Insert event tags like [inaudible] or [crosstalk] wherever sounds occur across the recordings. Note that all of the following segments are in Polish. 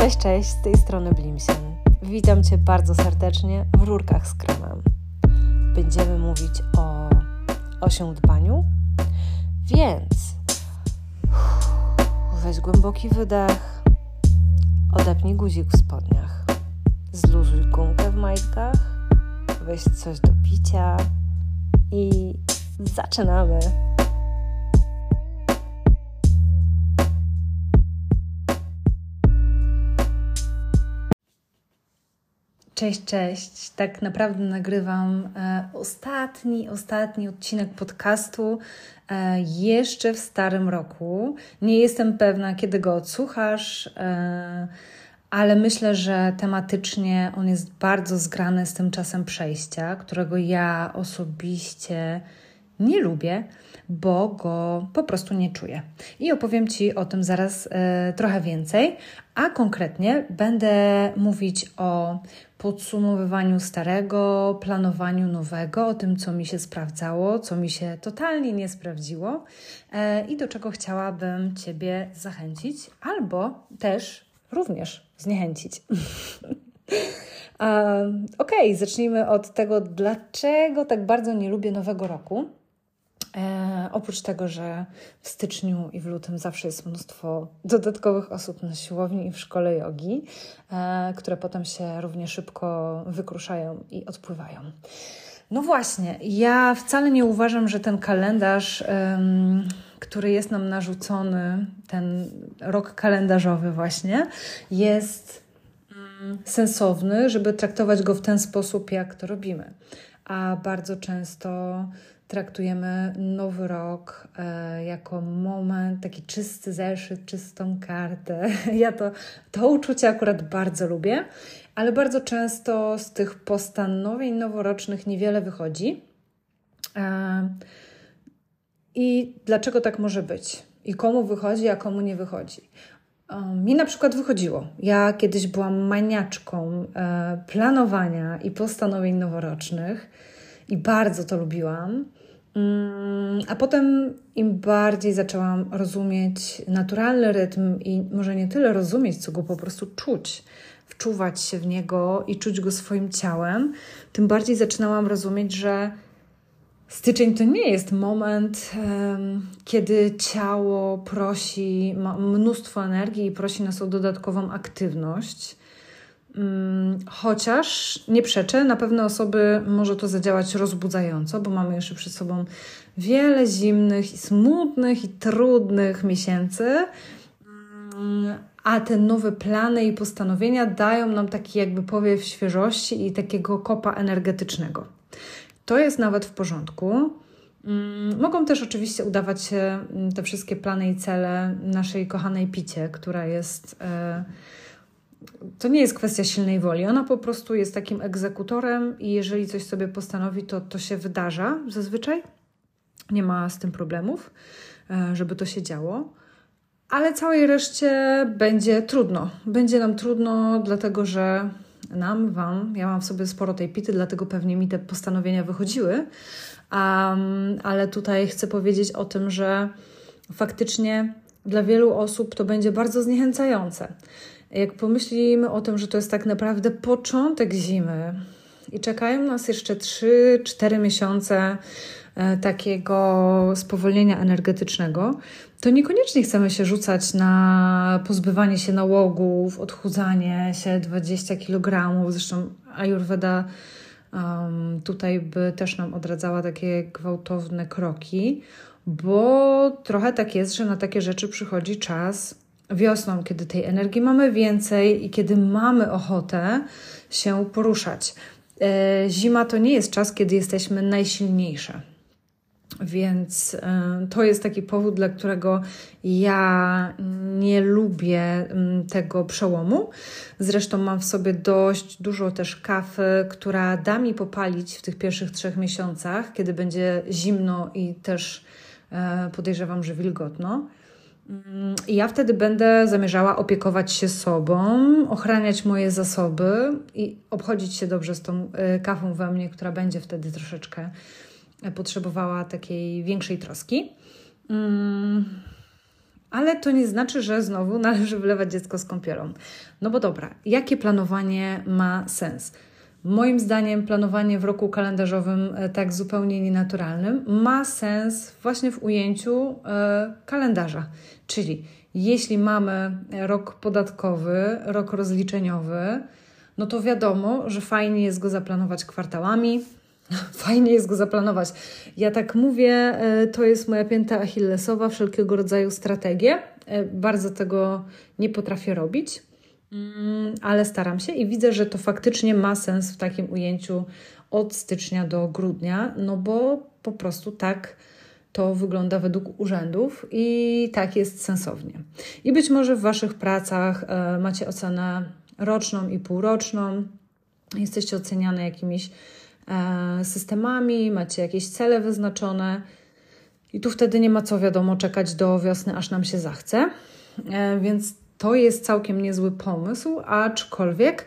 Cześć, cześć, z tej strony Blimsen. Witam Cię bardzo serdecznie w Rurkach z Kremem. Będziemy mówić o osiądbaniu, więc weź głęboki wydech, odepnij guzik w spodniach, zluzuj gumkę w majtkach, weź coś do picia i zaczynamy. Cześć, cześć. Tak naprawdę nagrywam e, ostatni, ostatni odcinek podcastu e, jeszcze w starym roku. Nie jestem pewna, kiedy go odsłuchasz, e, ale myślę, że tematycznie on jest bardzo zgrany z tym czasem przejścia, którego ja osobiście nie lubię, bo go po prostu nie czuję. I opowiem Ci o tym zaraz trochę więcej, a konkretnie będę mówić o podsumowywaniu starego, planowaniu nowego, o tym, co mi się sprawdzało, co mi się totalnie nie sprawdziło e, i do czego chciałabym Ciebie zachęcić, albo też również zniechęcić. [laughs] Um, ok, zacznijmy od tego, dlaczego tak bardzo nie lubię nowego roku. E, oprócz tego, że w styczniu i w lutym zawsze jest mnóstwo dodatkowych osób na siłowni i w szkole jogi, e, które potem się równie szybko wykruszają i odpływają. No właśnie, ja wcale nie uważam, że ten kalendarz, który jest nam narzucony, ten rok kalendarzowy, właśnie, jest mm, sensowny, żeby traktować go w ten sposób, jak to robimy. A bardzo często traktujemy nowy rok e, jako moment, taki czysty zeszyt, czystą kartę. [laughs] Ja to, to uczucie akurat bardzo lubię, ale bardzo często z tych postanowień noworocznych niewiele wychodzi. E, I dlaczego tak może być? I komu wychodzi, a komu nie wychodzi? Mi na przykład wychodziło. Ja kiedyś byłam maniaczką e, planowania i postanowień noworocznych i bardzo to lubiłam. Mm, a potem im bardziej zaczęłam rozumieć naturalny rytm i może nie tyle rozumieć, co go po prostu czuć, wczuwać się w niego i czuć go swoim ciałem, tym bardziej zaczynałam rozumieć, że styczeń to nie jest moment, kiedy ciało prosi, ma mnóstwo energii i prosi nas o dodatkową aktywność chociaż nie przeczę, na pewne osoby może to zadziałać rozbudzająco, bo mamy jeszcze przed sobą wiele zimnych i smutnych i trudnych miesięcy, mm, a te nowe plany i postanowienia dają nam taki jakby powiew świeżości i takiego kopa energetycznego. To jest nawet w porządku. Mm, mogą też oczywiście udawać się te wszystkie plany i cele naszej kochanej Picie, która jest. Yy, to nie jest kwestia silnej woli. Ona po prostu jest takim egzekutorem i jeżeli coś sobie postanowi, to to się wydarza zazwyczaj. Nie ma z tym problemów, e, żeby to się działo. Ale całej reszcie będzie trudno. Będzie nam trudno, dlatego że nam, Wam, ja mam w sobie sporo tej pity, dlatego pewnie mi te postanowienia wychodziły. Um, ale tutaj chcę powiedzieć o tym, że faktycznie dla wielu osób to będzie bardzo zniechęcające. Jak pomyślimy o tym, że to jest tak naprawdę początek zimy i czekają nas jeszcze 3-4 miesiące e, takiego spowolnienia energetycznego, to niekoniecznie chcemy się rzucać na pozbywanie się nałogów, odchudzanie się 20 kg. Zresztą Ayurveda um, tutaj by też nam odradzała takie gwałtowne kroki, bo trochę tak jest, że na takie rzeczy przychodzi czas wiosną, kiedy tej energii mamy więcej i kiedy mamy ochotę się poruszać. E, zima to nie jest czas, kiedy jesteśmy najsilniejsze. Więc e, to jest taki powód, dla którego ja nie lubię tego przełomu. Zresztą mam w sobie dość dużo też kawy, która da mi popalić w tych pierwszych trzech miesiącach, kiedy będzie zimno i też e, podejrzewam, że wilgotno. I ja wtedy będę zamierzała opiekować się sobą, ochraniać moje zasoby i obchodzić się dobrze z tą y, kawą we mnie, która będzie wtedy troszeczkę potrzebowała takiej większej troski. Mm. Ale to nie znaczy, że znowu [laughs] należy wylewać dziecko z kąpielą. No bo dobra, jakie planowanie ma sens? Moim zdaniem planowanie w roku kalendarzowym e, tak zupełnie nienaturalnym ma sens właśnie w ujęciu e, kalendarza. Czyli jeśli mamy rok podatkowy, rok rozliczeniowy, no to wiadomo, że fajnie jest go zaplanować kwartałami, [laughs] fajnie jest go zaplanować. Ja tak mówię, e, to jest moja pięta achillesowa, wszelkiego rodzaju strategie. Bardzo tego nie potrafię robić. Mm, ale staram się i widzę, że to faktycznie ma sens w takim ujęciu od stycznia do grudnia, no bo po prostu tak to wygląda według urzędów i tak jest sensownie. I być może w Waszych pracach e, macie ocenę roczną i półroczną, jesteście oceniane jakimiś e, systemami, macie jakieś cele wyznaczone. I tu wtedy nie ma co wiadomo czekać do wiosny, aż nam się zachce. E, więc to jest całkiem niezły pomysł, aczkolwiek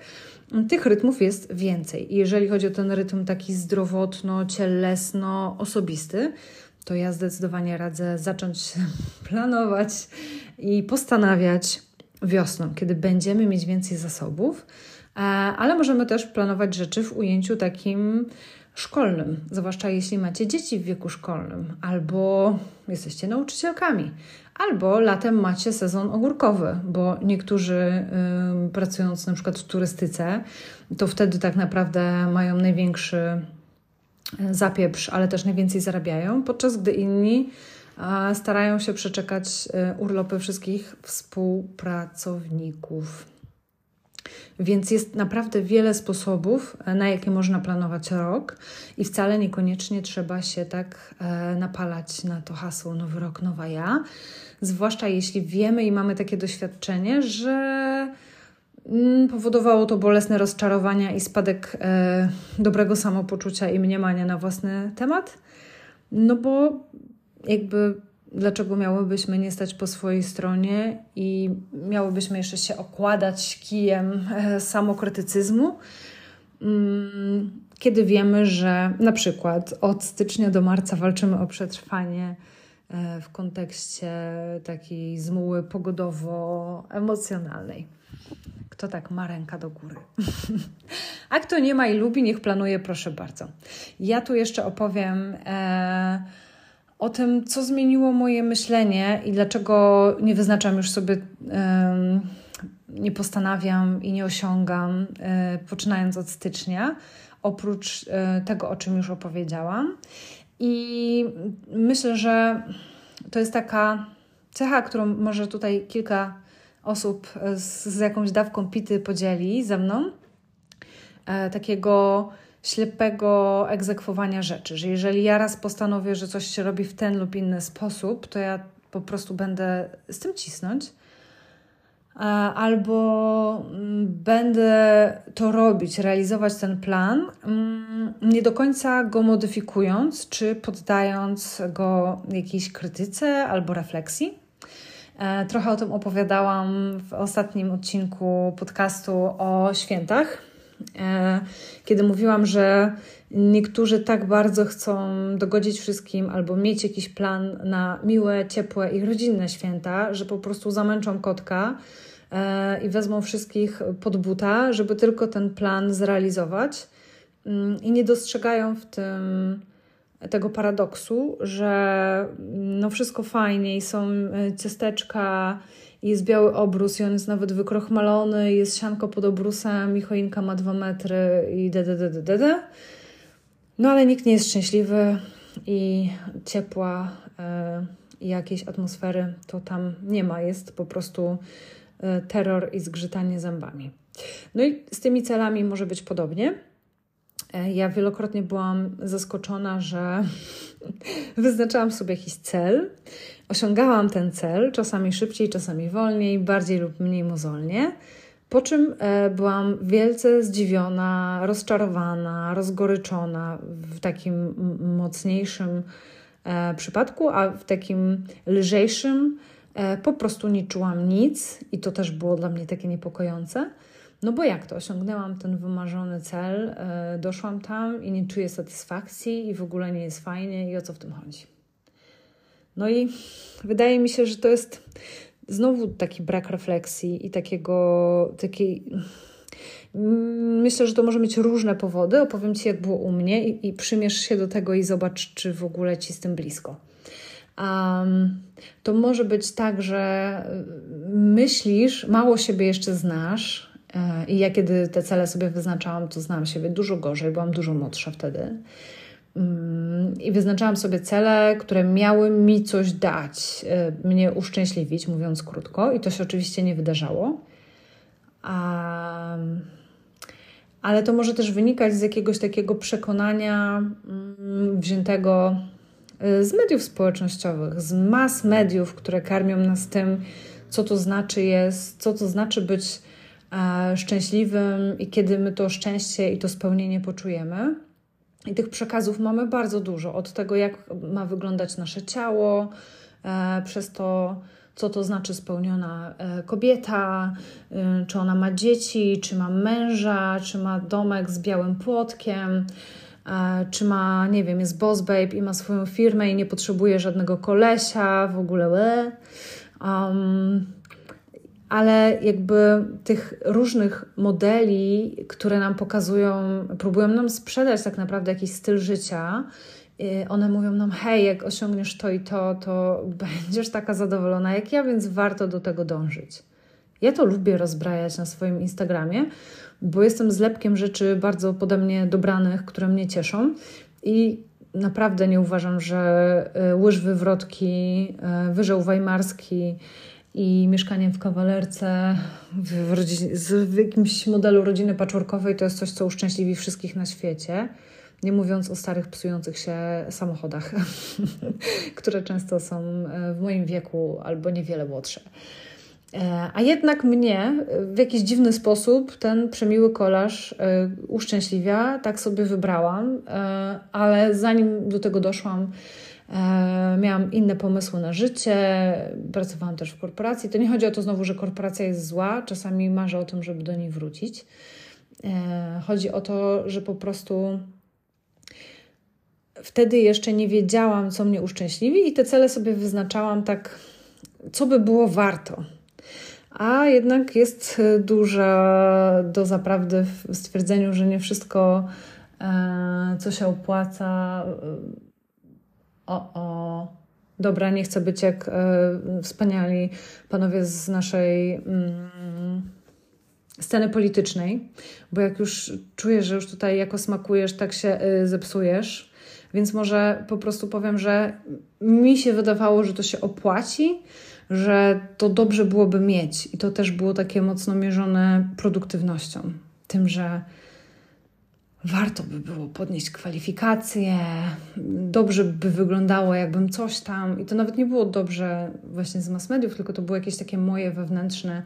tych rytmów jest więcej. Jeżeli chodzi o ten rytm taki zdrowotno-cielesno-osobisty, to ja zdecydowanie radzę zacząć [laughs] planować i postanawiać wiosną, kiedy będziemy mieć więcej zasobów, e, ale możemy też planować rzeczy w ujęciu takim szkolnym, zwłaszcza jeśli macie dzieci w wieku szkolnym albo jesteście nauczycielkami, albo latem macie sezon ogórkowy, bo niektórzy y, pracując na przykład w turystyce, to wtedy tak naprawdę mają największy y, zapieprz, ale też najwięcej zarabiają, podczas gdy inni starają się przeczekać y, urlopy wszystkich współpracowników. Więc jest naprawdę wiele sposobów, e, na jakie można planować rok, i wcale niekoniecznie trzeba się tak e, napalać na to hasło Nowy Rok, Nowa Ja. Zwłaszcza jeśli wiemy i mamy takie doświadczenie, że mm, powodowało to bolesne rozczarowania i spadek e, dobrego samopoczucia i mniemania na własny temat. No bo jakby dlaczego miałybyśmy nie stać po swojej stronie i miałybyśmy jeszcze się okładać kijem e, samokrytycyzmu, mm, kiedy wiemy, że na przykład od stycznia do marca walczymy o przetrwanie e, w kontekście takiej zmuły pogodowo-emocjonalnej. Kto tak ma ręka do góry? [laughs] A kto nie ma i lubi, niech planuje, proszę bardzo. Ja tu jeszcze opowiem. E, o tym, co zmieniło moje myślenie i dlaczego nie wyznaczam już sobie, nie postanawiam i nie osiągam, e, poczynając od stycznia, oprócz e, tego, o czym już opowiedziałam. I myślę, że to jest taka cecha, którą może tutaj kilka osób z, z jakąś dawką pity podzieli ze mną. E, takiego ślepego egzekwowania rzeczy, że jeżeli ja raz postanowię, że coś się robi w ten lub inny sposób, to ja po prostu będę z tym cisnąć. Albo mm, będę to robić, realizować ten plan, mm, nie do końca go modyfikując, czy poddając go jakiejś krytyce albo refleksji. E, trochę o tym opowiadałam w ostatnim odcinku podcastu o świętach kiedy mówiłam, że niektórzy tak bardzo chcą dogodzić wszystkim albo mieć jakiś plan na miłe, ciepłe i rodzinne święta, że po prostu zamęczą kotka e, i wezmą wszystkich pod buta, żeby tylko ten plan zrealizować. Mm, i nie dostrzegają w tym tego paradoksu, że no wszystko fajnie i są e, ciasteczka jest biały obrus i on jest nawet wykrochmalony, jest sianko pod obrusem i choinka ma dwa metry i d. No ale nikt nie jest szczęśliwy i ciepła i jakiejś atmosfery to tam nie ma. Jest po prostu e, terror i zgrzytanie zębami. No i z tymi celami może być podobnie. E, ja wielokrotnie byłam zaskoczona, że [laughs] wyznaczałam sobie jakiś cel, osiągałam ten cel, czasami szybciej, czasami wolniej, bardziej lub mniej mozolnie. Po czym e, byłam wielce zdziwiona, rozczarowana, rozgoryczona w takim mocniejszym e, przypadku, a w takim lżejszym po prostu nie czułam nic i to też było dla mnie takie niepokojące. No bo jak to? Osiągnęłam ten wymarzony cel, doszłam tam i nie czuję satysfakcji i w ogóle nie jest fajnie i o co w tym chodzi? No i wydaje mi się, że to jest znowu taki brak refleksji i takiego, takiej. Myślę, że to może mieć różne powody. Opowiem Ci, jak było u mnie, i, i przymierz się do tego i zobacz, czy w ogóle Ci z tym blisko. Um, to może być tak, że myślisz, mało siebie jeszcze znasz. E, I ja, kiedy te cele sobie wyznaczałam, to znałam siebie dużo gorzej, byłam dużo młodsza wtedy. Mm, I wyznaczałam sobie cele, które miały mi coś dać, e, mnie uszczęśliwić, mówiąc krótko, i to się oczywiście nie wydarzało. ale to może też wynikać z jakiegoś takiego przekonania mm, wziętego e, z mediów społecznościowych, z mas mediów, które karmią nas tym, co to znaczy jest, co to znaczy być e, szczęśliwym i kiedy my to szczęście i to spełnienie poczujemy. I tych przekazów mamy bardzo dużo. Od tego, jak ma wyglądać nasze ciało, e, przez to, co to znaczy spełniona e, kobieta, e, czy ona ma dzieci, czy ma męża, czy ma domek z białym płotkiem, czy ma, nie wiem, jest boss babe i ma swoją firmę i nie potrzebuje żadnego kolesia, w ogóle. Um, ale jakby tych różnych modeli, które nam pokazują, próbują nam sprzedać tak naprawdę jakiś styl życia, y, one mówią nam, hej, jak osiągniesz to i to, to [laughs] będziesz taka zadowolona jak ja, więc warto do tego dążyć. Ja to lubię rozbrajać na swoim Instagramie, bo jestem zlepkiem rzeczy bardzo pode mnie dobranych, które mnie cieszą i naprawdę nie uważam, że y, łyż wywrotki, y, wyżeł weimarski, i mieszkaniem w kawalerce w, rodzinie, w jakimś modelu rodziny patchworkowej to jest coś, co uszczęśliwi wszystkich na świecie. Nie mówiąc o starych, psujących się samochodach, [laughs] które często są e, w moim wieku albo niewiele młodsze. E, a jednak mnie w jakiś dziwny sposób ten przemiły kolaż e, uszczęśliwia, tak sobie wybrałam, ale zanim do tego doszłam, E, miałam inne pomysły na życie, pracowałam też w korporacji. To nie chodzi o to znowu, że korporacja jest zła, czasami marzę o tym, żeby do niej wrócić. E, chodzi o to, że po prostu wtedy jeszcze nie wiedziałam, co mnie uszczęśliwi, i te cele sobie wyznaczałam tak, co by było warto. A jednak jest duża doza prawdy w stwierdzeniu, że nie wszystko, e, co się opłaca, o, o, dobra, nie chcę być jak e, wspaniali panowie z naszej mm, sceny politycznej, bo jak już czujesz, że już tutaj jako smakujesz, tak się y, zepsujesz. Więc może po prostu powiem, że mi się wydawało, że to się opłaci, że to dobrze byłoby mieć. I to też było takie mocno mierzone produktywnością. Tym, że warto by było podnieść kwalifikacje, dobrze by wyglądało, jakbym coś tam. I to nawet nie było dobrze właśnie z mass mediów, tylko to były jakieś takie moje wewnętrzne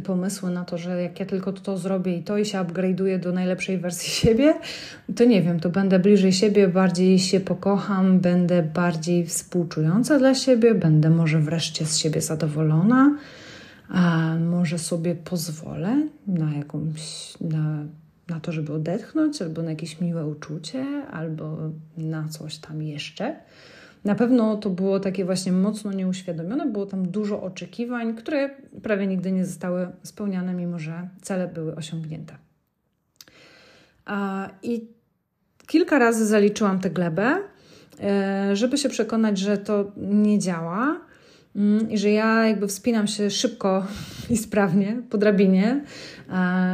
pomysły na to, że jak ja tylko to zrobię i to i się upgrade'uję do najlepszej wersji [laughs] siebie, to nie wiem, to będę bliżej siebie, bardziej się pokocham, będę bardziej współczująca dla siebie, będę może wreszcie z siebie zadowolona, a może sobie pozwolę na jakąś, na na to, żeby odetchnąć, albo na jakieś miłe uczucie, albo na coś tam jeszcze. Na pewno to było takie właśnie mocno nieuświadomione, było tam dużo oczekiwań, które prawie nigdy nie zostały spełniane, mimo że cele były osiągnięte. I kilka razy zaliczyłam tę glebę, e, żeby się przekonać, że to nie działa i że ja jakby wspinam się szybko i sprawnie po drabinie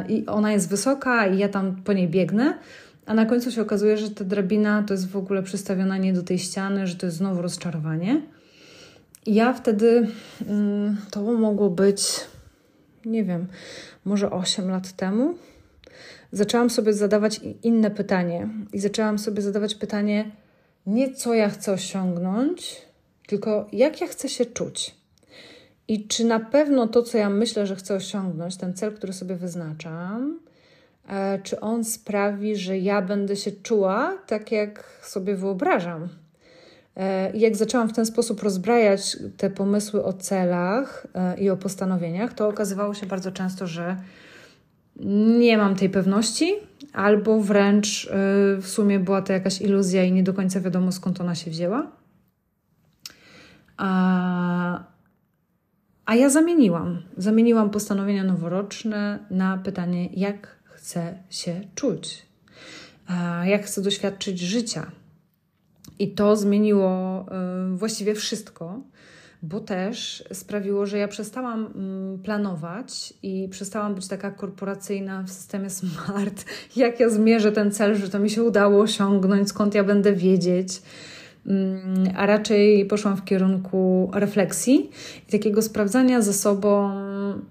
i ona jest wysoka i ja tam po niej biegnę, a na końcu się okazuje, że ta drabina to jest w ogóle przystawiona nie do tej ściany, że to jest znowu rozczarowanie. I ja wtedy, mm, to mogło być, nie wiem, może 8 lat temu, zaczęłam sobie zadawać inne pytanie. I zaczęłam sobie zadawać pytanie, nie co ja chcę osiągnąć, tylko jak ja chcę się czuć. I czy na pewno to, co ja myślę, że chcę osiągnąć, ten cel, który sobie wyznaczam, e, czy on sprawi, że ja będę się czuła tak, jak sobie wyobrażam. E, I jak zaczęłam w ten sposób rozbrajać te pomysły o celach e, i o postanowieniach, to okazywało się bardzo często, że nie mam tej pewności, albo wręcz w sumie była to jakaś iluzja i nie do końca wiadomo skąd ona się wzięła. A, a ja zamieniłam. Zamieniłam postanowienia noworoczne na pytanie, jak chcę się czuć, jak chcę doświadczyć życia. I to zmieniło y, właściwie wszystko, bo też sprawiło, że ja przestałam mm, planować i przestałam być taka korporacyjna w systemie smart. [laughs] Jak ja zmierzę ten cel, że to mi się udało osiągnąć, skąd ja będę wiedzieć a raczej poszłam w kierunku refleksji i takiego sprawdzania ze sobą, mm,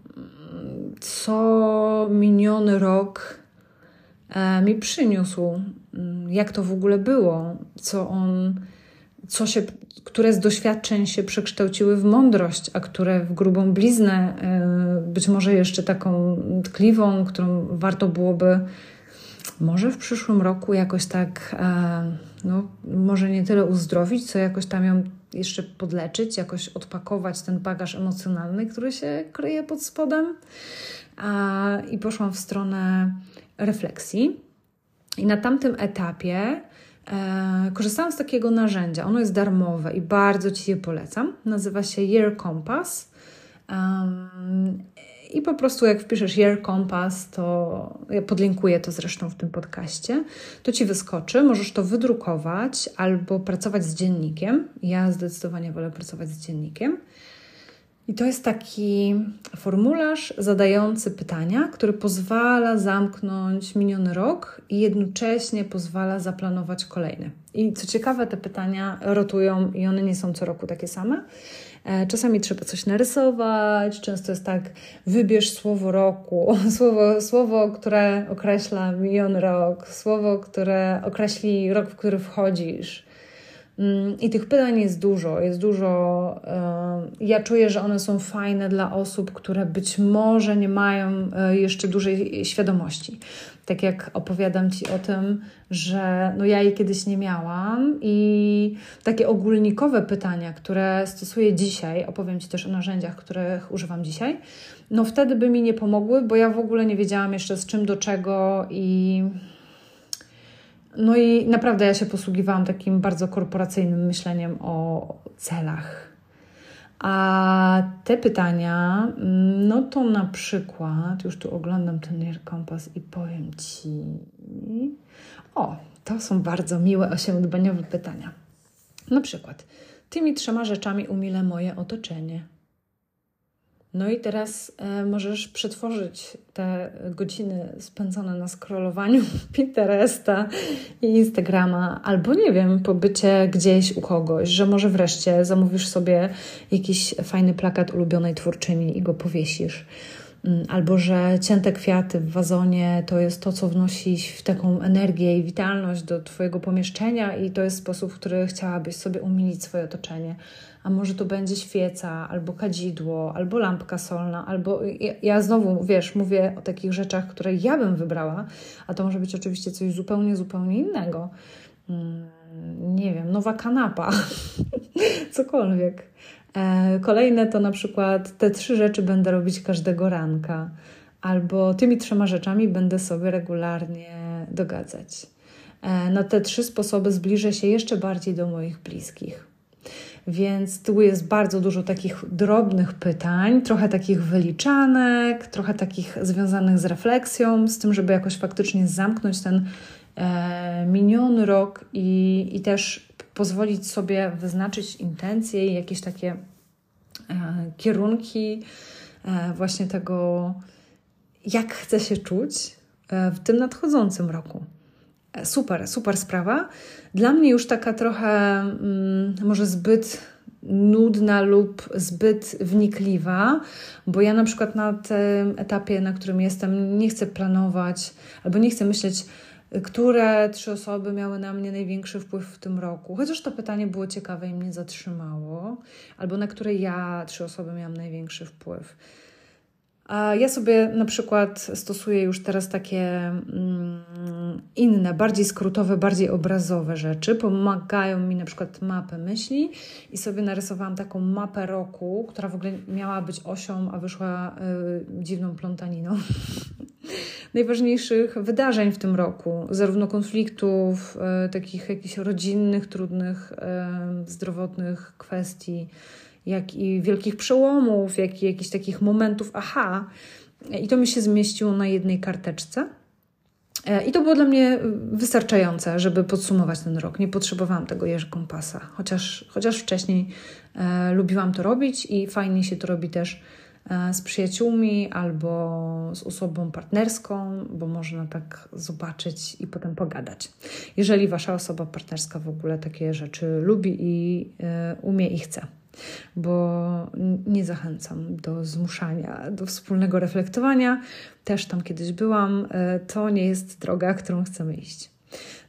co miniony rok e, mi przyniósł, jak to w ogóle było, co on co się, które z doświadczeń się przekształciły w mądrość, a które w grubą bliznę, y, być może jeszcze taką tkliwą, którą warto byłoby może w przyszłym roku jakoś tak, e, no, może nie tyle uzdrowić, co jakoś tam ją jeszcze podleczyć, jakoś odpakować ten bagaż emocjonalny, który się kryje pod spodem. I poszłam w stronę refleksji. I na tamtym etapie E, korzystałam z takiego narzędzia. Ono jest darmowe i bardzo Ci je polecam. Nazywa się Year Compass. Um, I po prostu jak wpiszesz Year Compass, to ja podlinkuję to zresztą w tym podcaście, to Ci wyskoczy. Możesz to wydrukować albo pracować z dziennikiem. Ja zdecydowanie wolę pracować z dziennikiem. I to jest taki formularz zadający pytania, który pozwala zamknąć miniony rok i jednocześnie pozwala zaplanować kolejny. I co ciekawe, te pytania rotują i one nie są co roku takie same. E, czasami trzeba coś narysować, często jest tak, wybierz słowo roku, [laughs] słowo, słowo które określa miniony rok, słowo, które określi rok, w który wchodzisz. Mm, I tych pytań jest dużo, jest dużo. Ja czuję, że one są fajne dla osób, które być może nie mają e, jeszcze dużej świadomości. Tak jak opowiadam Ci o tym, że no ja jej kiedyś nie miałam i takie ogólnikowe pytania, które stosuję dzisiaj, opowiem Ci też o narzędziach, których używam dzisiaj, no wtedy by mi nie pomogły, bo ja w ogóle nie wiedziałam jeszcze z czym do czego i no i naprawdę ja się posługiwałam takim bardzo korporacyjnym myśleniem o celach. A te pytania, no to na przykład, już tu oglądam ten Air Compass i powiem Ci, o, to są bardzo miłe, osiemdbaniowe pytania. Na przykład, tymi trzema rzeczami umilę moje otoczenie. No i teraz e, możesz przetworzyć te godziny spędzone na scrollowaniu [laughs] Pinteresta i Instagrama, albo nie wiem, pobycie gdzieś u kogoś, że może wreszcie zamówisz sobie jakiś fajny plakat ulubionej twórczyni i go powiesisz. Mm, albo że cięte kwiaty w wazonie to jest to, co wnosi w taką energię i witalność do Twojego pomieszczenia, i to jest sposób, w który chciałabyś sobie umilić swoje otoczenie a może to będzie świeca, albo kadzidło, albo lampka solna, albo ja, ja, znowu, wiesz, mówię o takich rzeczach, które ja bym wybrała, a to może być oczywiście coś zupełnie, zupełnie innego. Hmm, nie wiem, nowa kanapa, [laughs] cokolwiek. E, kolejne to na przykład te trzy rzeczy będę robić każdego ranka, albo tymi trzema rzeczami będę sobie regularnie dogadzać. E, na te trzy sposoby zbliżę się jeszcze bardziej do moich bliskich. Więc tu jest bardzo dużo takich drobnych pytań, trochę takich wyliczanek, trochę takich związanych z refleksją, z tym, żeby jakoś faktycznie zamknąć ten e, miniony rok i, i też pozwolić sobie wyznaczyć intencje i jakieś takie e, kierunki e, właśnie tego, jak chcę się czuć e, w tym nadchodzącym roku. Super, super sprawa. Dla mnie już taka trochę mm, może zbyt nudna lub zbyt wnikliwa, bo ja na przykład na tym etapie, na którym jestem, nie chcę planować albo nie chcę myśleć, które trzy osoby miały na mnie największy wpływ w tym roku. Chociaż to pytanie było ciekawe i mnie zatrzymało, albo na które ja trzy osoby miałam największy wpływ. A ja sobie na przykład stosuję już teraz takie mm, inne, bardziej skrótowe, bardziej obrazowe rzeczy. Pomagają mi na przykład mapy myśli i sobie narysowałam taką mapę roku, która w ogóle miała być osią, a wyszła y, dziwną plątaniną. [laughs] najważniejszych wydarzeń w tym roku, zarówno konfliktów, e, takich jakichś rodzinnych, trudnych, e, zdrowotnych kwestii, jak i wielkich przełomów, jak i jakichś takich momentów aha. I to mi się zmieściło na jednej karteczce. E, I to było dla mnie wystarczające, żeby podsumować ten rok. Nie potrzebowałam tego jeży kompasa, chociaż, chociaż wcześniej e, lubiłam to robić i fajnie się to robi też e, z przyjaciółmi albo z osobą partnerską, bo można tak zobaczyć i potem pogadać. Jeżeli wasza osoba partnerska w ogóle takie rzeczy lubi i e, umie i chce bo nie zachęcam do zmuszania, do wspólnego reflektowania. Też tam kiedyś byłam. E, to nie jest droga, którą chcemy iść.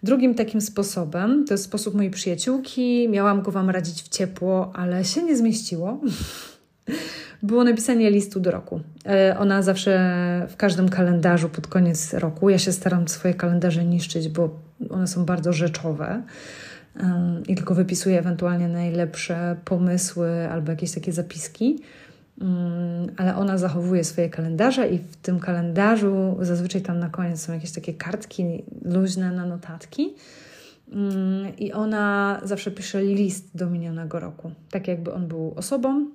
Drugim takim sposobem to jest sposób mojej przyjaciółki. Miałam go Wam radzić w ciepło, ale się nie zmieściło. [laughs] Było napisanie listu do roku. E, ona zawsze w każdym kalendarzu pod koniec roku, ja się staram swoje kalendarze niszczyć, bo one są bardzo rzeczowe i tylko wypisuję ewentualnie najlepsze pomysły albo jakieś takie zapiski. Ale ona zachowuje swoje kalendarze, i w tym kalendarzu zazwyczaj tam na koniec są jakieś takie kartki luźne na notatki. I ona zawsze pisze list do minionego roku, tak jakby on był osobą.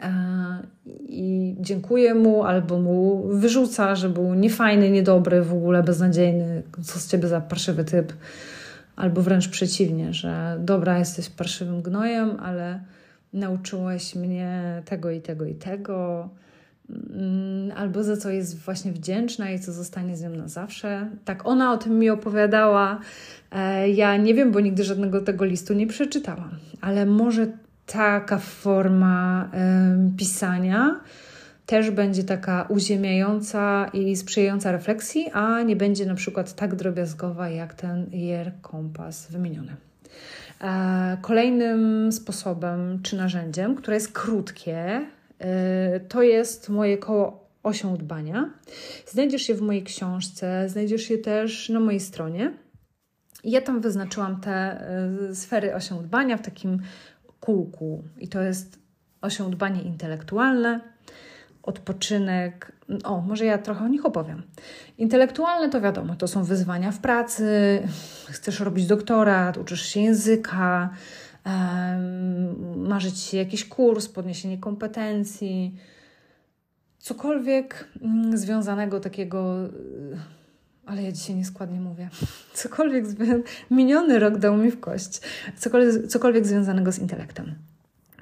E, I dziękuję mu, albo mu wyrzuca, że był niefajny, niedobry, w ogóle beznadziejny, co z ciebie za parszywy typ albo wręcz przeciwnie, że dobra, jesteś parszywym gnojem, ale nauczyłeś mnie tego i tego i tego, mm, albo za co jest właśnie wdzięczna i co zostanie z nią na zawsze. Tak ona o tym mi opowiadała. E, ja nie wiem, bo nigdy żadnego tego listu nie przeczytałam, ale może taka forma pisania też będzie taka uziemiająca i sprzyjająca refleksji, a nie będzie na przykład tak drobiazgowa jak ten Jer wymieniony. E, kolejnym sposobem czy narzędziem, które jest krótkie, e, to jest moje koło osią dbania. Znajdziesz je w mojej książce, znajdziesz je też na mojej stronie. Ja tam wyznaczyłam te e, sfery osią dbania w takim kółku. I to jest osią dbanie intelektualne, odpoczynek. O, może ja trochę o nich opowiem. Intelektualne to wiadomo, to są wyzwania w pracy, chcesz robić doktorat, uczysz się języka, um, marzyć się jakiś kurs, podniesienie kompetencji, cokolwiek mm, związanego takiego. Ale ja dzisiaj nieskładnie mówię. [laughs] Cokolwiek, miniony rok dał mi w kość. Cokolwiek, cokolwiek związanego z intelektem.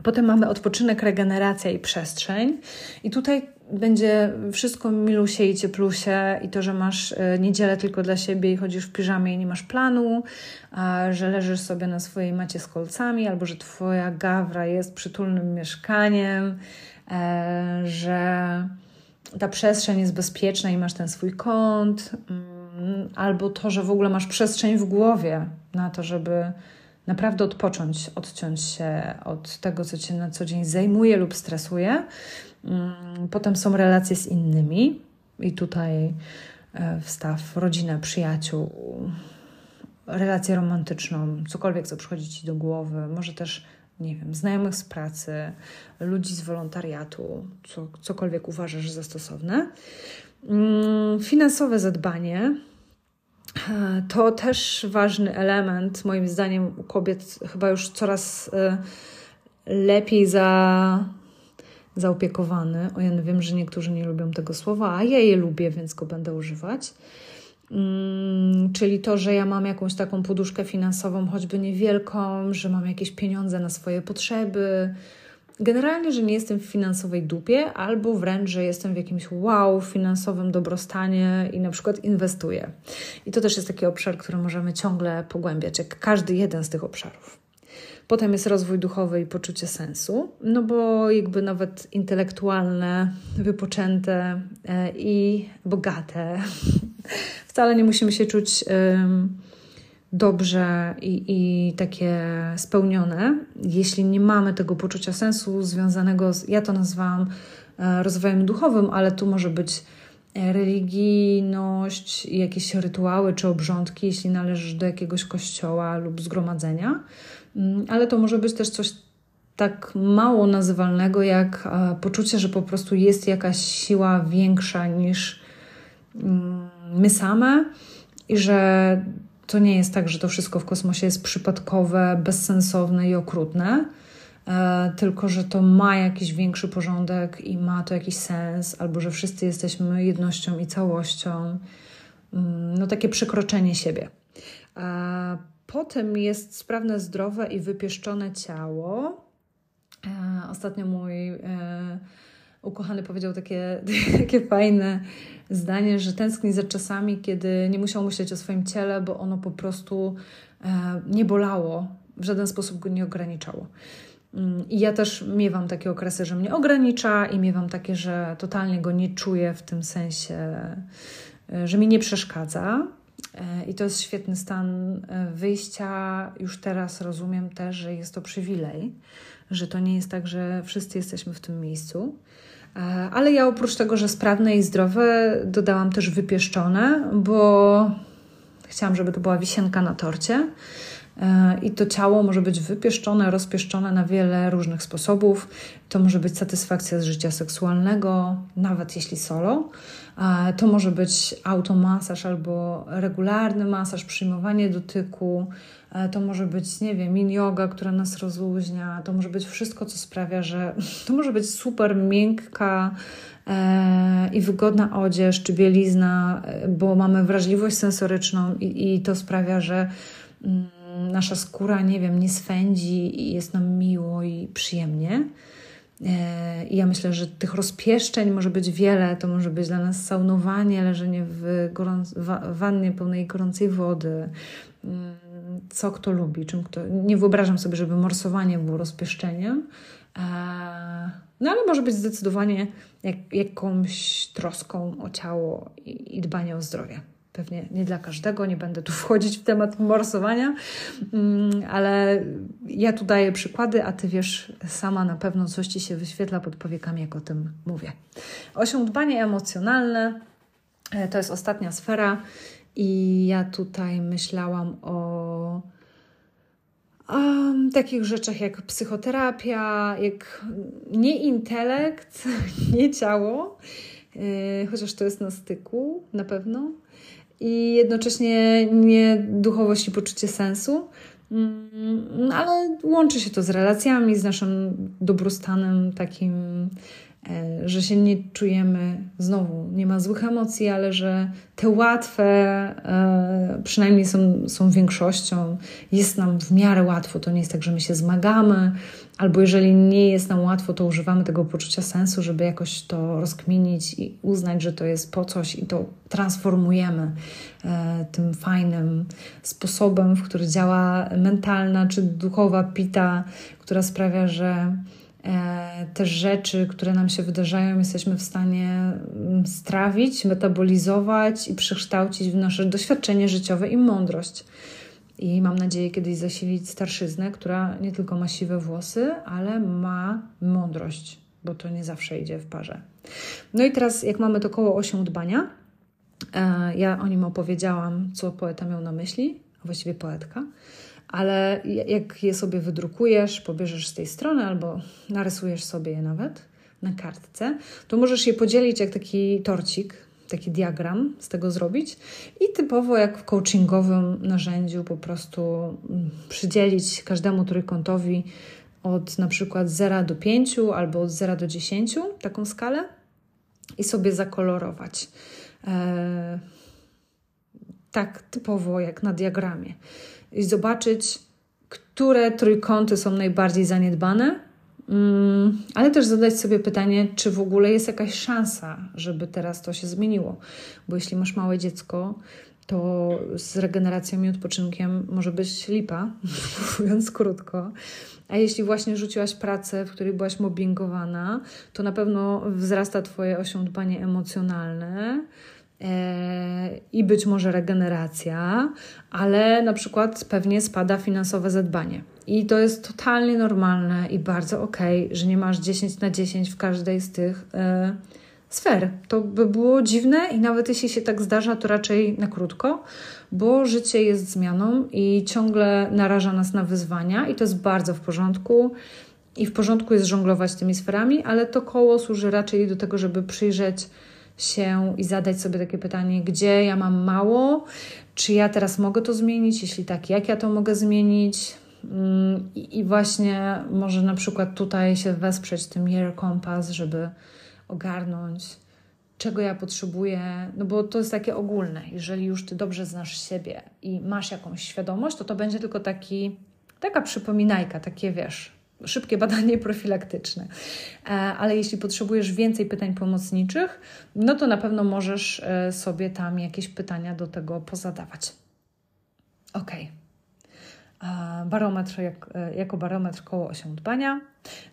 Potem mamy odpoczynek, regeneracja i przestrzeń. I tutaj będzie wszystko milusie i cieplusie i to, że masz e, niedzielę tylko dla siebie i chodzisz w piżamie i nie masz planu, że leżysz sobie na swojej macie z kolcami, albo że twoja gawra jest przytulnym mieszkaniem, e, że ta przestrzeń jest bezpieczna i masz ten swój kąt, mm, albo to, że w ogóle masz przestrzeń w głowie na to, żeby naprawdę odpocząć, odciąć się od tego, co cię na co dzień zajmuje lub stresuje. Mm, potem są relacje z innymi, i tutaj e, wstaw rodzinę, przyjaciół, relację romantyczną, cokolwiek, co przychodzi ci do głowy, może też, nie wiem, znajomych z pracy, ludzi z wolontariatu, co, cokolwiek uważasz za stosowne. Mm, finansowe zadbanie to też ważny element, moim zdaniem, u kobiet chyba już coraz y, lepiej za, zaopiekowany. O ja wiem, że niektórzy nie lubią tego słowa, a ja je lubię, więc go będę używać. Mm, czyli to, że ja mam jakąś taką poduszkę finansową, choćby niewielką, że mam jakieś pieniądze na swoje potrzeby, Generalnie, że nie jestem w finansowej dupie, albo wręcz, że jestem w jakimś wow, finansowym dobrostanie i na przykład inwestuję. I to też jest taki obszar, który możemy ciągle pogłębiać, jak każdy jeden z tych obszarów. Potem jest rozwój duchowy i poczucie sensu, no bo jakby nawet intelektualne, wypoczęte e, i bogate. [laughs] Wcale nie musimy się czuć dobrze i, i takie spełnione, jeśli nie mamy tego poczucia sensu związanego z, ja to nazwałam e, rozwojem duchowym, ale tu może być e, religijność, jakieś rytuały czy obrządki, jeśli należysz do jakiegoś kościoła lub zgromadzenia, mm, ale to może być też coś tak mało nazywalnego, jak e, poczucie, że po prostu jest jakaś siła większa niż mm, my same i że to nie jest tak, że to wszystko w kosmosie jest przypadkowe, bezsensowne i okrutne, e, tylko że to ma jakiś większy porządek i ma to jakiś sens, albo że wszyscy jesteśmy jednością i całością. Mm, no takie przekroczenie siebie. A potem jest sprawne, zdrowe i wypieszczone ciało. E, ostatnio mój e, ukochany powiedział takie, [laughs] takie fajne zdanie, że tęskni za czasami, kiedy nie musiał myśleć o swoim ciele, bo ono po prostu e, nie bolało, w żaden sposób go nie ograniczało. Mm, I ja też miewam takie okresy, że mnie ogranicza, i miewam takie, że totalnie go nie czuję w tym sensie, e, że mi nie przeszkadza. E, I to jest świetny stan wyjścia. Już teraz rozumiem też, że jest to przywilej, że to nie jest tak, że wszyscy jesteśmy w tym miejscu. E, ale ja oprócz tego, że sprawne i zdrowe, dodałam też wypieszczone, bo chciałam, żeby to była wisienka na torcie. E, I to ciało może być wypieszczone, rozpieszczone na wiele różnych sposobów. To może być satysfakcja z życia seksualnego, nawet jeśli solo. E, to może być automasaż albo regularny masaż, przyjmowanie dotyku. E, to może być, nie wiem, min yoga, która nas rozluźnia. To może być wszystko, co sprawia, że [laughs] to może być super miękka i wygodna odzież czy bielizna, bo mamy wrażliwość sensoryczną i, i to sprawia, że mm, nasza skóra, nie wiem, nie swędzi i jest nam miło i przyjemnie. E, I ja myślę, że tych rozpieszczeń może być wiele. To może być dla nas saunowanie, leżenie w gorąc- wannie pełnej gorącej wody. Co kto lubi, czym kto. Nie wyobrażam sobie, żeby morsowanie było rozpieszczeniem. E, no ale może być zdecydowanie jak, jakąś troską o ciało i, i dbanie o zdrowie. Pewnie nie dla każdego, nie będę tu [laughs] wchodzić w temat morsowania, mm, ale ja tu daję przykłady, a ty wiesz sama na pewno, coś ci się wyświetla pod powiekami, jak o tym mówię. Osiądbanie emocjonalne e, to jest ostatnia sfera, i ja tutaj myślałam o um, takich rzeczach jak psychoterapia, jak nie intelekt, [laughs] nie ciało, yy, chociaż to jest na styku na pewno i jednocześnie nie duchowość i poczucie sensu. Mm, ale łączy się to z relacjami, z naszym dobrostanem takim E, że się nie czujemy, znowu nie ma złych emocji, ale że te łatwe e, przynajmniej są, są większością, jest nam w miarę łatwo. To nie jest tak, że my się zmagamy, albo jeżeli nie jest nam łatwo, to używamy tego poczucia sensu, żeby jakoś to rozkminić i uznać, że to jest po coś i to transformujemy e, tym fajnym sposobem, w który działa mentalna czy duchowa pita, która sprawia, że E, te rzeczy, które nam się wydarzają, jesteśmy w stanie mm, strawić, metabolizować i przekształcić w nasze doświadczenie życiowe i mądrość. I mam nadzieję kiedyś zasilić starszyznę, która nie tylko ma siwe włosy, ale ma mądrość, bo to nie zawsze idzie w parze. No i teraz, jak mamy to koło osią dbania, e, ja o nim opowiedziałam, co poeta miał na myśli, a właściwie poetka ale jak je sobie wydrukujesz, pobierzesz z tej strony albo narysujesz sobie je nawet na kartce, to możesz je podzielić jak taki torcik, taki diagram z tego zrobić i typowo jak w coachingowym narzędziu po prostu mm, przydzielić każdemu trójkątowi od na przykład 0 do 5 albo od 0 do 10 taką skalę i sobie zakolorować. Eee, tak typowo jak na diagramie i zobaczyć, które trójkąty są najbardziej zaniedbane, mm, ale też zadać sobie pytanie, czy w ogóle jest jakaś szansa, żeby teraz to się zmieniło. Bo jeśli masz małe dziecko, to z regeneracją i odpoczynkiem może być lipa, [laughs] mówiąc krótko. A jeśli właśnie rzuciłaś pracę, w której byłaś mobbingowana, to na pewno wzrasta Twoje osiądanie emocjonalne, i być może regeneracja, ale na przykład pewnie spada finansowe zadbanie. I to jest totalnie normalne i bardzo okej, okay, że nie masz 10 na 10 w każdej z tych e, sfer. To by było dziwne i nawet jeśli się tak zdarza, to raczej na krótko, bo życie jest zmianą i ciągle naraża nas na wyzwania i to jest bardzo w porządku. I w porządku jest żonglować tymi sferami, ale to koło służy raczej do tego, żeby przyjrzeć się i zadać sobie takie pytanie, gdzie ja mam mało, czy ja teraz mogę to zmienić, jeśli tak, jak ja to mogę zmienić. Mm, I właśnie może na przykład tutaj się wesprzeć tym Year Compass, żeby ogarnąć, czego ja potrzebuję, no bo to jest takie ogólne. Jeżeli już ty dobrze znasz siebie i masz jakąś świadomość, to to będzie tylko taki, taka przypominajka, takie wiesz, szybkie badanie [laughs] profilaktyczne. E, ale jeśli potrzebujesz więcej pytań pomocniczych, no to na pewno możesz e, sobie tam jakieś pytania do tego pozadawać. Ok. Barometr jak, e, jako barometr koło osią dbania.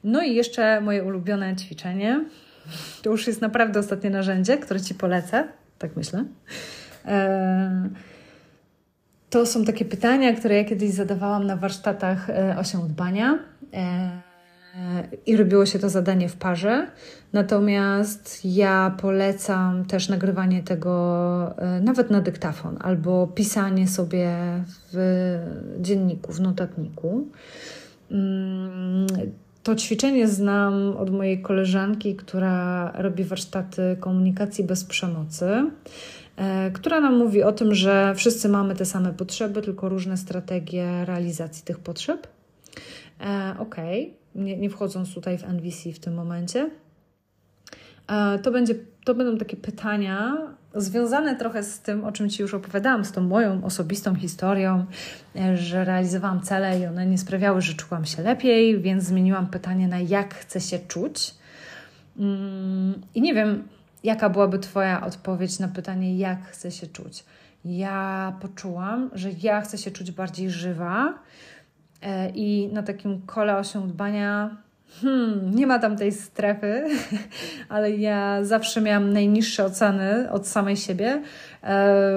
No i jeszcze moje ulubione ćwiczenie. To już jest naprawdę ostatnie narzędzie, które Ci polecę, tak myślę. To są takie pytania, które ja kiedyś zadawałam na warsztatach osią dbania. E, I robiło się to zadanie w parze. Natomiast ja polecam też nagrywanie tego e, nawet na dyktafon albo pisanie sobie w dzienniku, w notatniku. Mm, to ćwiczenie znam od mojej koleżanki, która robi warsztaty komunikacji bez przemocy, e, która nam mówi o tym, że wszyscy mamy te same potrzeby, tylko różne strategie realizacji tych potrzeb. E, ok, nie, nie wchodząc tutaj w NVC w tym momencie. E, to, będzie, to będą takie pytania związane trochę z tym, o czym Ci już opowiadałam, z tą moją osobistą historią, e, że realizowałam cele i one nie sprawiały, że czułam się lepiej, więc zmieniłam pytanie na jak chcę się czuć. Mm, I nie wiem, jaka byłaby Twoja odpowiedź na pytanie, jak chcę się czuć. Ja poczułam, że ja chcę się czuć bardziej żywa, E, I na takim kole osią dbania hmm, nie ma tam tej strefy, [laughs] ale ja zawsze miałam najniższe oceny od samej siebie e,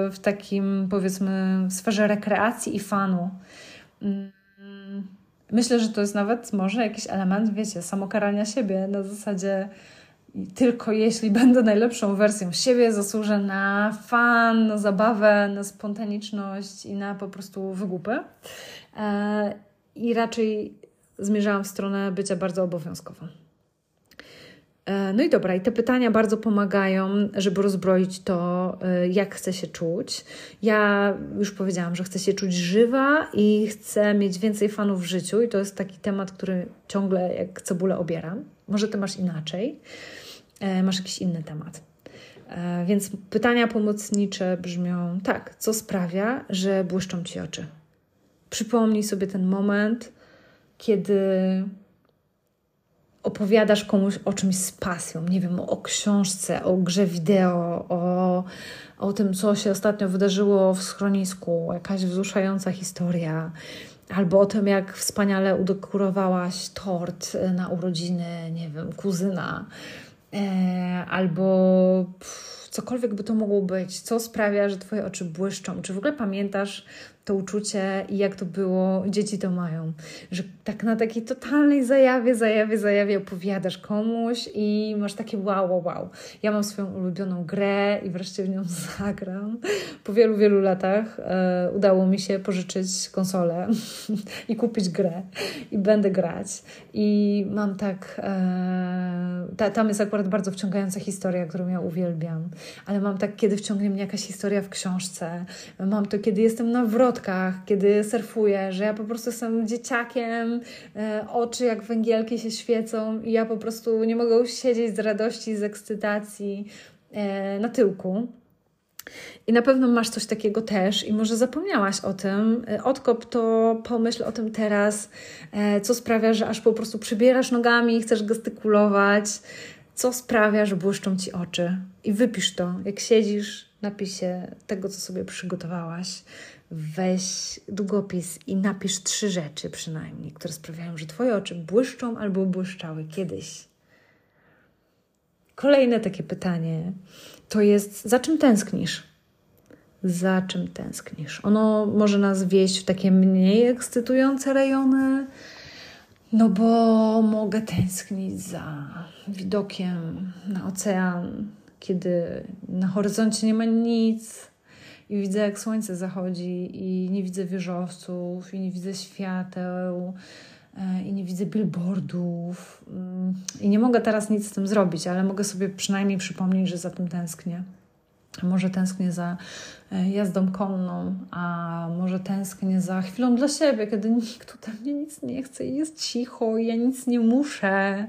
w takim powiedzmy sferze rekreacji i fanu. Mm, myślę, że to jest nawet może jakiś element, wiecie, samokarania siebie na zasadzie tylko jeśli [laughs] będę najlepszą wersją siebie, zasłużę na fan, na zabawę, na spontaniczność i na po prostu wygupy. E, i raczej zmierzałam w stronę bycia bardzo obowiązkową. E, no i dobra, i te pytania bardzo pomagają, żeby rozbroić to, e, jak chcę się czuć. Ja już powiedziałam, że chcę się czuć żywa i chcę mieć więcej fanów w życiu, i to jest taki temat, który ciągle jak cebulę obieram. Może ty masz inaczej, masz jakiś inny temat. Więc pytania pomocnicze brzmią tak, co sprawia, że błyszczą ci oczy? Przypomnij sobie ten moment, kiedy opowiadasz komuś o czymś z pasją, nie wiem, o książce, o grze wideo, o, o tym, co się ostatnio wydarzyło w schronisku, jakaś wzruszająca historia, albo o tym, jak wspaniale udekorowałaś tort na urodziny, nie wiem, kuzyna, e, albo pff, cokolwiek by to mogło być, co sprawia, że Twoje oczy błyszczą. Czy w ogóle pamiętasz to uczucie i jak to było, dzieci to mają. Że tak na takiej totalnej zajawie, zajawie, zajawie opowiadasz komuś i masz takie wow, wow, wow. Ja mam swoją ulubioną grę i wreszcie w nią [laughs] zagram. Po wielu, wielu latach e, udało mi się pożyczyć konsolę [laughs] i kupić grę i będę grać. I mam tak, e, ta, tam jest akurat bardzo wciągająca historia, którą ja uwielbiam, ale mam tak, kiedy wciągnie mnie jakaś historia w książce. Mam to, kiedy jestem na wrocie kiedy surfuję, że ja po prostu jestem dzieciakiem, e, oczy jak węgielki się świecą i ja po prostu nie mogę siedzieć z radości, z ekscytacji e, na tyłku. I na pewno masz coś takiego też i może zapomniałaś o tym. E, odkop to pomyśl o tym teraz, co sprawia, że aż po prostu przybierasz nogami chcesz gestykulować, co sprawia, że błyszczą ci oczy. I wypisz to, jak siedzisz, napisie tego, co sobie przygotowałaś weź długopis i napisz trzy rzeczy przynajmniej, które sprawiają, że Twoje oczy błyszczą albo błyszczały kiedyś. Kolejne takie pytanie to jest: za czym tęsknisz? Za czym tęsknisz? Ono może nas wieść w takie mniej ekscytujące rejony, no bo mogę tęsknić za widokiem na ocean, kiedy na horyzoncie nie ma nic i widzę, jak słońce zachodzi, i nie widzę wieżowców, i nie widzę świateł. e, i nie widzę billboardów mm, i nie mogę teraz nic z tym zrobić, ale mogę sobie przynajmniej przypomnieć, że za tym tęsknię. Może tęsknię za e, jazdą konną, a może tęsknię za chwilą dla siebie, kiedy nikt tutaj mnie nic nie chce i jest cicho i ja nic nie muszę.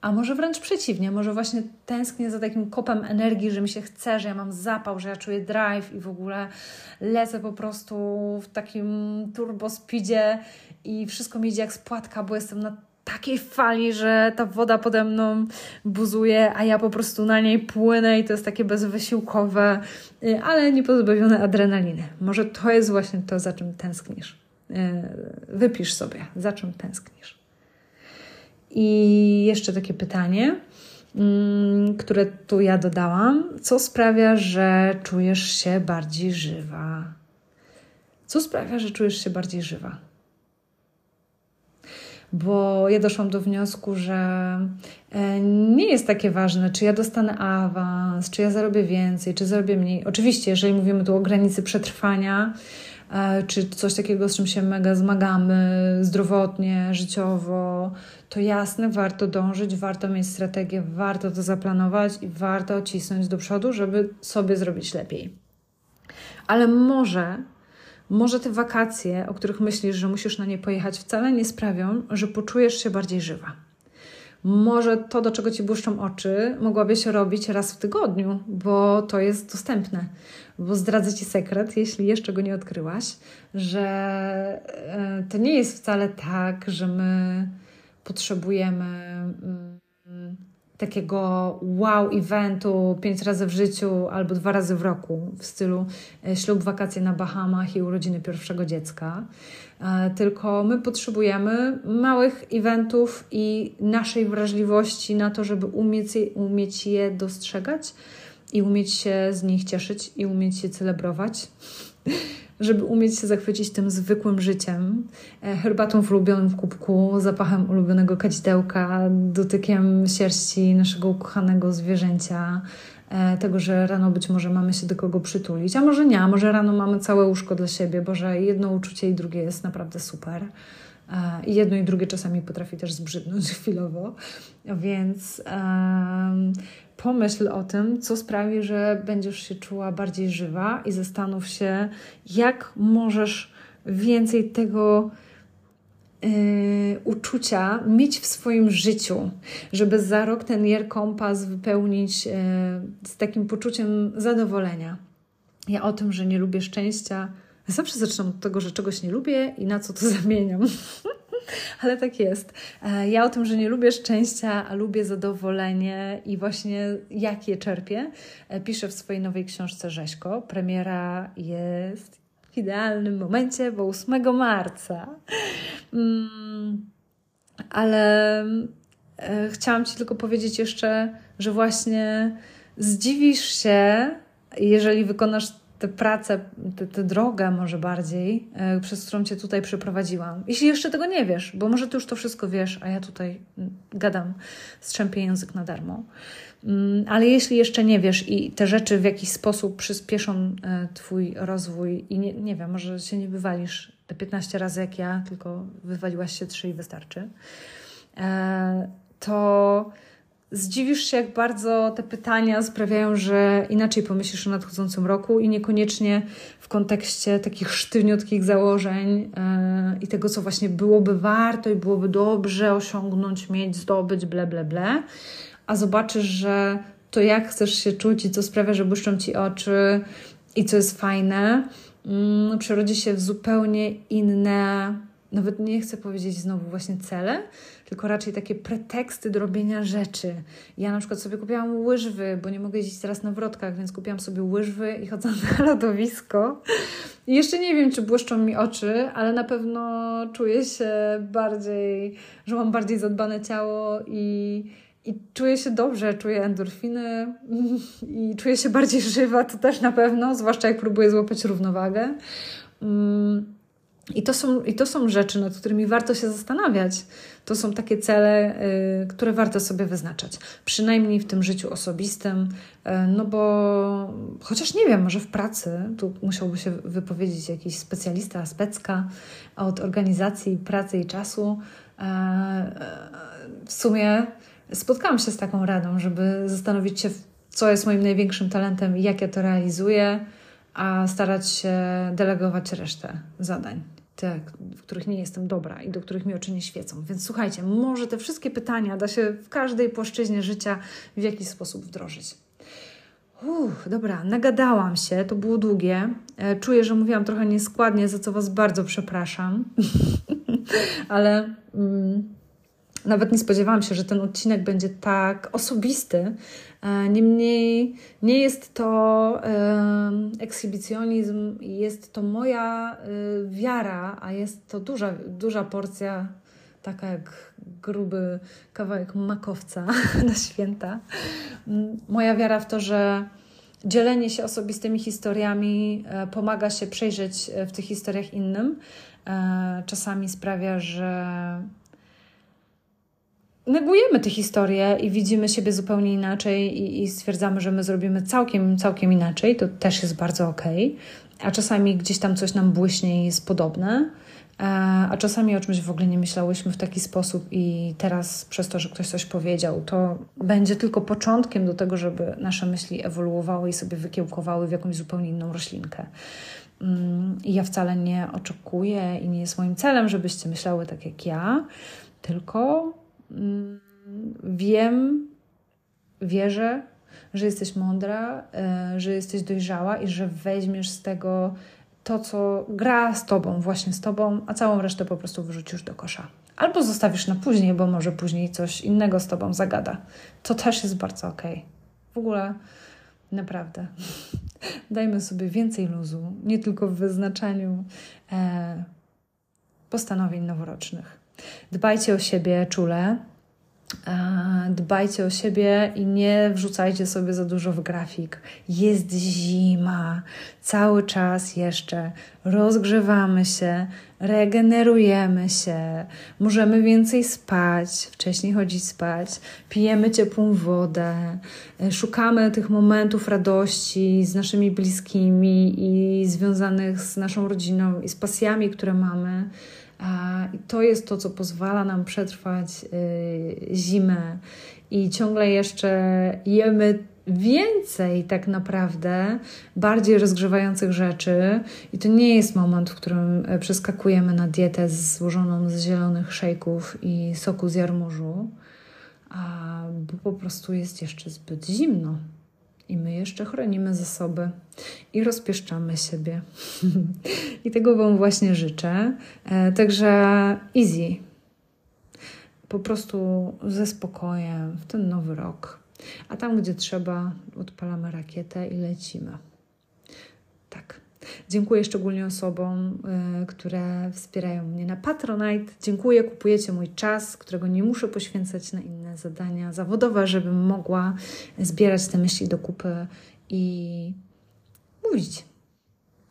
A może wręcz przeciwnie, może właśnie tęsknię za takim kopem energii, że mi się chce, że ja mam zapał, że ja czuję drive i w ogóle lecę po prostu w takim turbo speedzie i wszystko mi idzie jak spłatka, bo jestem na takiej fali, że ta woda pode mną buzuje, a ja po prostu na niej płynę i to jest takie bezwysiłkowe, y, ale nie pozbawione adrenaliny. Może to jest właśnie to, za czym tęsknisz. Y, wypisz sobie, za czym tęsknisz. I jeszcze takie pytanie, mm, które tu ja dodałam. Co sprawia, że czujesz się bardziej żywa? Co sprawia, że czujesz się bardziej żywa? Bo ja doszłam do wniosku, że e, nie jest takie ważne, czy ja dostanę awans, czy ja zarobię więcej, czy zarobię mniej. Oczywiście, jeżeli mówimy tu o granicy przetrwania, czy coś takiego, z czym się mega zmagamy zdrowotnie, życiowo, to jasne, warto dążyć, warto mieć strategię, warto to zaplanować i warto cisnąć do przodu, żeby sobie zrobić lepiej. Ale może, może te wakacje, o których myślisz, że musisz na nie pojechać, wcale nie sprawią, że poczujesz się bardziej żywa. Może to, do czego ci błyszczą oczy, mogłabyś robić raz w tygodniu, bo to jest dostępne. Bo zdradzę ci sekret, jeśli jeszcze go nie odkryłaś, że e, to nie jest wcale tak, że my potrzebujemy mm, takiego wow eventu pięć razy w życiu albo dwa razy w roku w stylu e, ślub, wakacje na Bahamach i urodziny pierwszego dziecka. E, tylko my potrzebujemy małych eventów i naszej wrażliwości na to, żeby umieć, umieć je dostrzegać i umieć się z nich cieszyć i umieć się celebrować żeby umieć się zachwycić tym zwykłym życiem, e, herbatą w ulubionym kubku, zapachem ulubionego kadzidełka, dotykiem sierści naszego ukochanego zwierzęcia, e, tego, że rano być może mamy się do kogo przytulić, a może nie, a może rano mamy całe łóżko dla siebie, bo że jedno uczucie i drugie jest naprawdę super. E, I jedno i drugie czasami potrafi też zbrzydnąć [laughs] chwilowo, więc pomyśl o tym, co sprawi, że będziesz się czuła bardziej żywa i zastanów się, jak możesz więcej tego yy, uczucia mieć w swoim życiu, żeby za rok ten Jer Kompas wypełnić yy, z takim poczuciem zadowolenia. Ja o tym, że nie lubię szczęścia, zawsze zaczynam od tego, że czegoś nie lubię i na co to [laughs] zamieniam. [laughs] ale tak jest. E, ja o tym, że nie lubię szczęścia, a lubię zadowolenie i właśnie jak je czerpię, e, piszę w swojej nowej książce Rzeźko. Premiera jest w idealnym momencie, bo 8 marca. Mm, ale e, chciałam Ci tylko powiedzieć jeszcze, że właśnie zdziwisz się, jeżeli wykonasz tę pracę, tę drogę może bardziej, e, przez którą Cię tutaj przeprowadziłam. Jeśli jeszcze tego nie wiesz, bo może Ty już to wszystko wiesz, a ja tutaj mm, gadam, strzępię język na darmo. Mm, ale jeśli jeszcze nie wiesz i te rzeczy w jakiś sposób przyspieszą e, Twój rozwój i nie, nie wiem, może się nie wywalisz te 15 razy jak ja, tylko wywaliłaś się 3 i wystarczy, e, to zdziwisz się, jak bardzo te pytania sprawiają, że inaczej pomyślisz o nadchodzącym roku i niekoniecznie w kontekście takich sztywniutkich założeń yy, i tego, co właśnie byłoby warto i byłoby dobrze osiągnąć, mieć, zdobyć, ble, ble, ble, a zobaczysz, że to jak chcesz się czuć i co sprawia, że błyszczą Ci oczy i co jest fajne, yy, przerodzi się w zupełnie inne, nawet nie chcę powiedzieć znowu właśnie cele, tylko raczej takie preteksty do robienia rzeczy. Ja na przykład sobie kupiłam łyżwy, bo nie mogę jeździć teraz na wrotkach, więc kupiłam sobie łyżwy i chodzę na [laughs] lodowisko. I jeszcze nie wiem, czy błyszczą mi oczy, ale na pewno czuję się bardziej, że mam bardziej zadbane ciało i, i czuję się dobrze, czuję endorfiny [laughs] i czuję się bardziej żywa, to też na pewno, zwłaszcza jak próbuję złapać równowagę. Mm, I to, są, I to są rzeczy, nad którymi warto się zastanawiać. To są takie cele, y, które warto sobie wyznaczać. Przynajmniej w tym życiu osobistym, y, no bo chociaż nie wiem, może w pracy, tu musiałby się wypowiedzieć jakiś specjalista, specka od organizacji pracy i czasu. Y, w sumie spotkałam się z taką radą, żeby zastanowić się, co jest moim największym talentem i jak ja to realizuję, a starać się delegować resztę zadań te, w których nie jestem dobra i do których mi oczy nie świecą. Więc słuchajcie, może te wszystkie pytania da się w każdej płaszczyźnie życia w jakiś sposób wdrożyć. Uff, dobra, nagadałam się, to było długie. E, czuję, że mówiłam trochę nieskładnie, za co Was bardzo przepraszam, [laughs] ale. Mm, nawet nie spodziewałam się, że ten odcinek będzie tak osobisty. E, niemniej nie jest to ekshibicjonizm, jest to moja e, wiara, a jest to duża, duża porcja, taka jak gruby kawałek makowca [laughs] na święta. Moja wiara w to, że dzielenie się osobistymi historiami e, pomaga się przejrzeć w tych historiach innym. Czasami sprawia, że negujemy te historie i widzimy siebie zupełnie inaczej i, i, stwierdzamy, że my zrobimy całkiem, całkiem inaczej, to też jest bardzo okej. Okay. A czasami gdzieś tam coś nam błyśnie i jest podobne, e, a czasami o czymś w ogóle nie myślałyśmy w taki sposób i teraz przez to, że ktoś coś powiedział, to będzie tylko początkiem do tego, żeby nasze myśli ewoluowały i sobie wykiełkowały w jakąś zupełnie inną roślinkę. Mm, I ja wcale nie oczekuję i nie jest moim celem, żebyście myślały tak jak ja, tylko wiem, wierzę, że jesteś mądra, e, że jesteś dojrzała i że weźmiesz z tego to, co gra z tobą, właśnie z tobą, a całą resztę po prostu wyrzucisz do kosza. Albo zostawisz na później, bo może później coś innego z tobą zagada. To też jest bardzo okej. Okay. W ogóle naprawdę. [laughs] Dajmy sobie więcej luzu, nie tylko w wyznaczaniu e, postanowień noworocznych. Dbajcie o siebie czule, dbajcie o siebie i nie wrzucajcie sobie za dużo w grafik. Jest zima, cały czas jeszcze rozgrzewamy się, regenerujemy się, możemy więcej spać, wcześniej chodzić spać, pijemy ciepłą wodę, szukamy tych momentów radości z naszymi bliskimi i związanych z naszą rodziną i z pasjami, które mamy i to jest to, co pozwala nam przetrwać y, zimę. I ciągle jeszcze jemy więcej tak naprawdę bardziej rozgrzewających rzeczy. I to nie jest moment, w którym e, przeskakujemy na dietę złożoną z zielonych szejków i soku z jarmużu, bo po prostu jest jeszcze zbyt zimno i my jeszcze chronimy zasoby i rozpieszczamy siebie. [laughs] I tego Wam właśnie życzę. E, także easy. Po prostu ze spokojem w ten nowy rok. A tam, gdzie trzeba, odpalamy rakietę i lecimy. Tak. Dziękuję szczególnie osobom, y, które wspierają mnie na Patronite. Dziękuję, kupujecie mój czas, którego nie muszę poświęcać na inne zadania zawodowe, żebym mogła zbierać te myśli do kupy i mówić.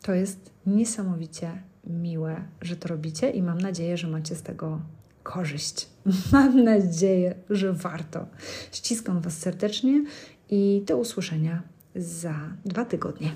To jest niesamowicie miłe, że to robicie i mam nadzieję, że macie z tego korzyść. [laughs] Mam nadzieję, że warto. Ściskam Was serdecznie i do usłyszenia za dwa tygodnie.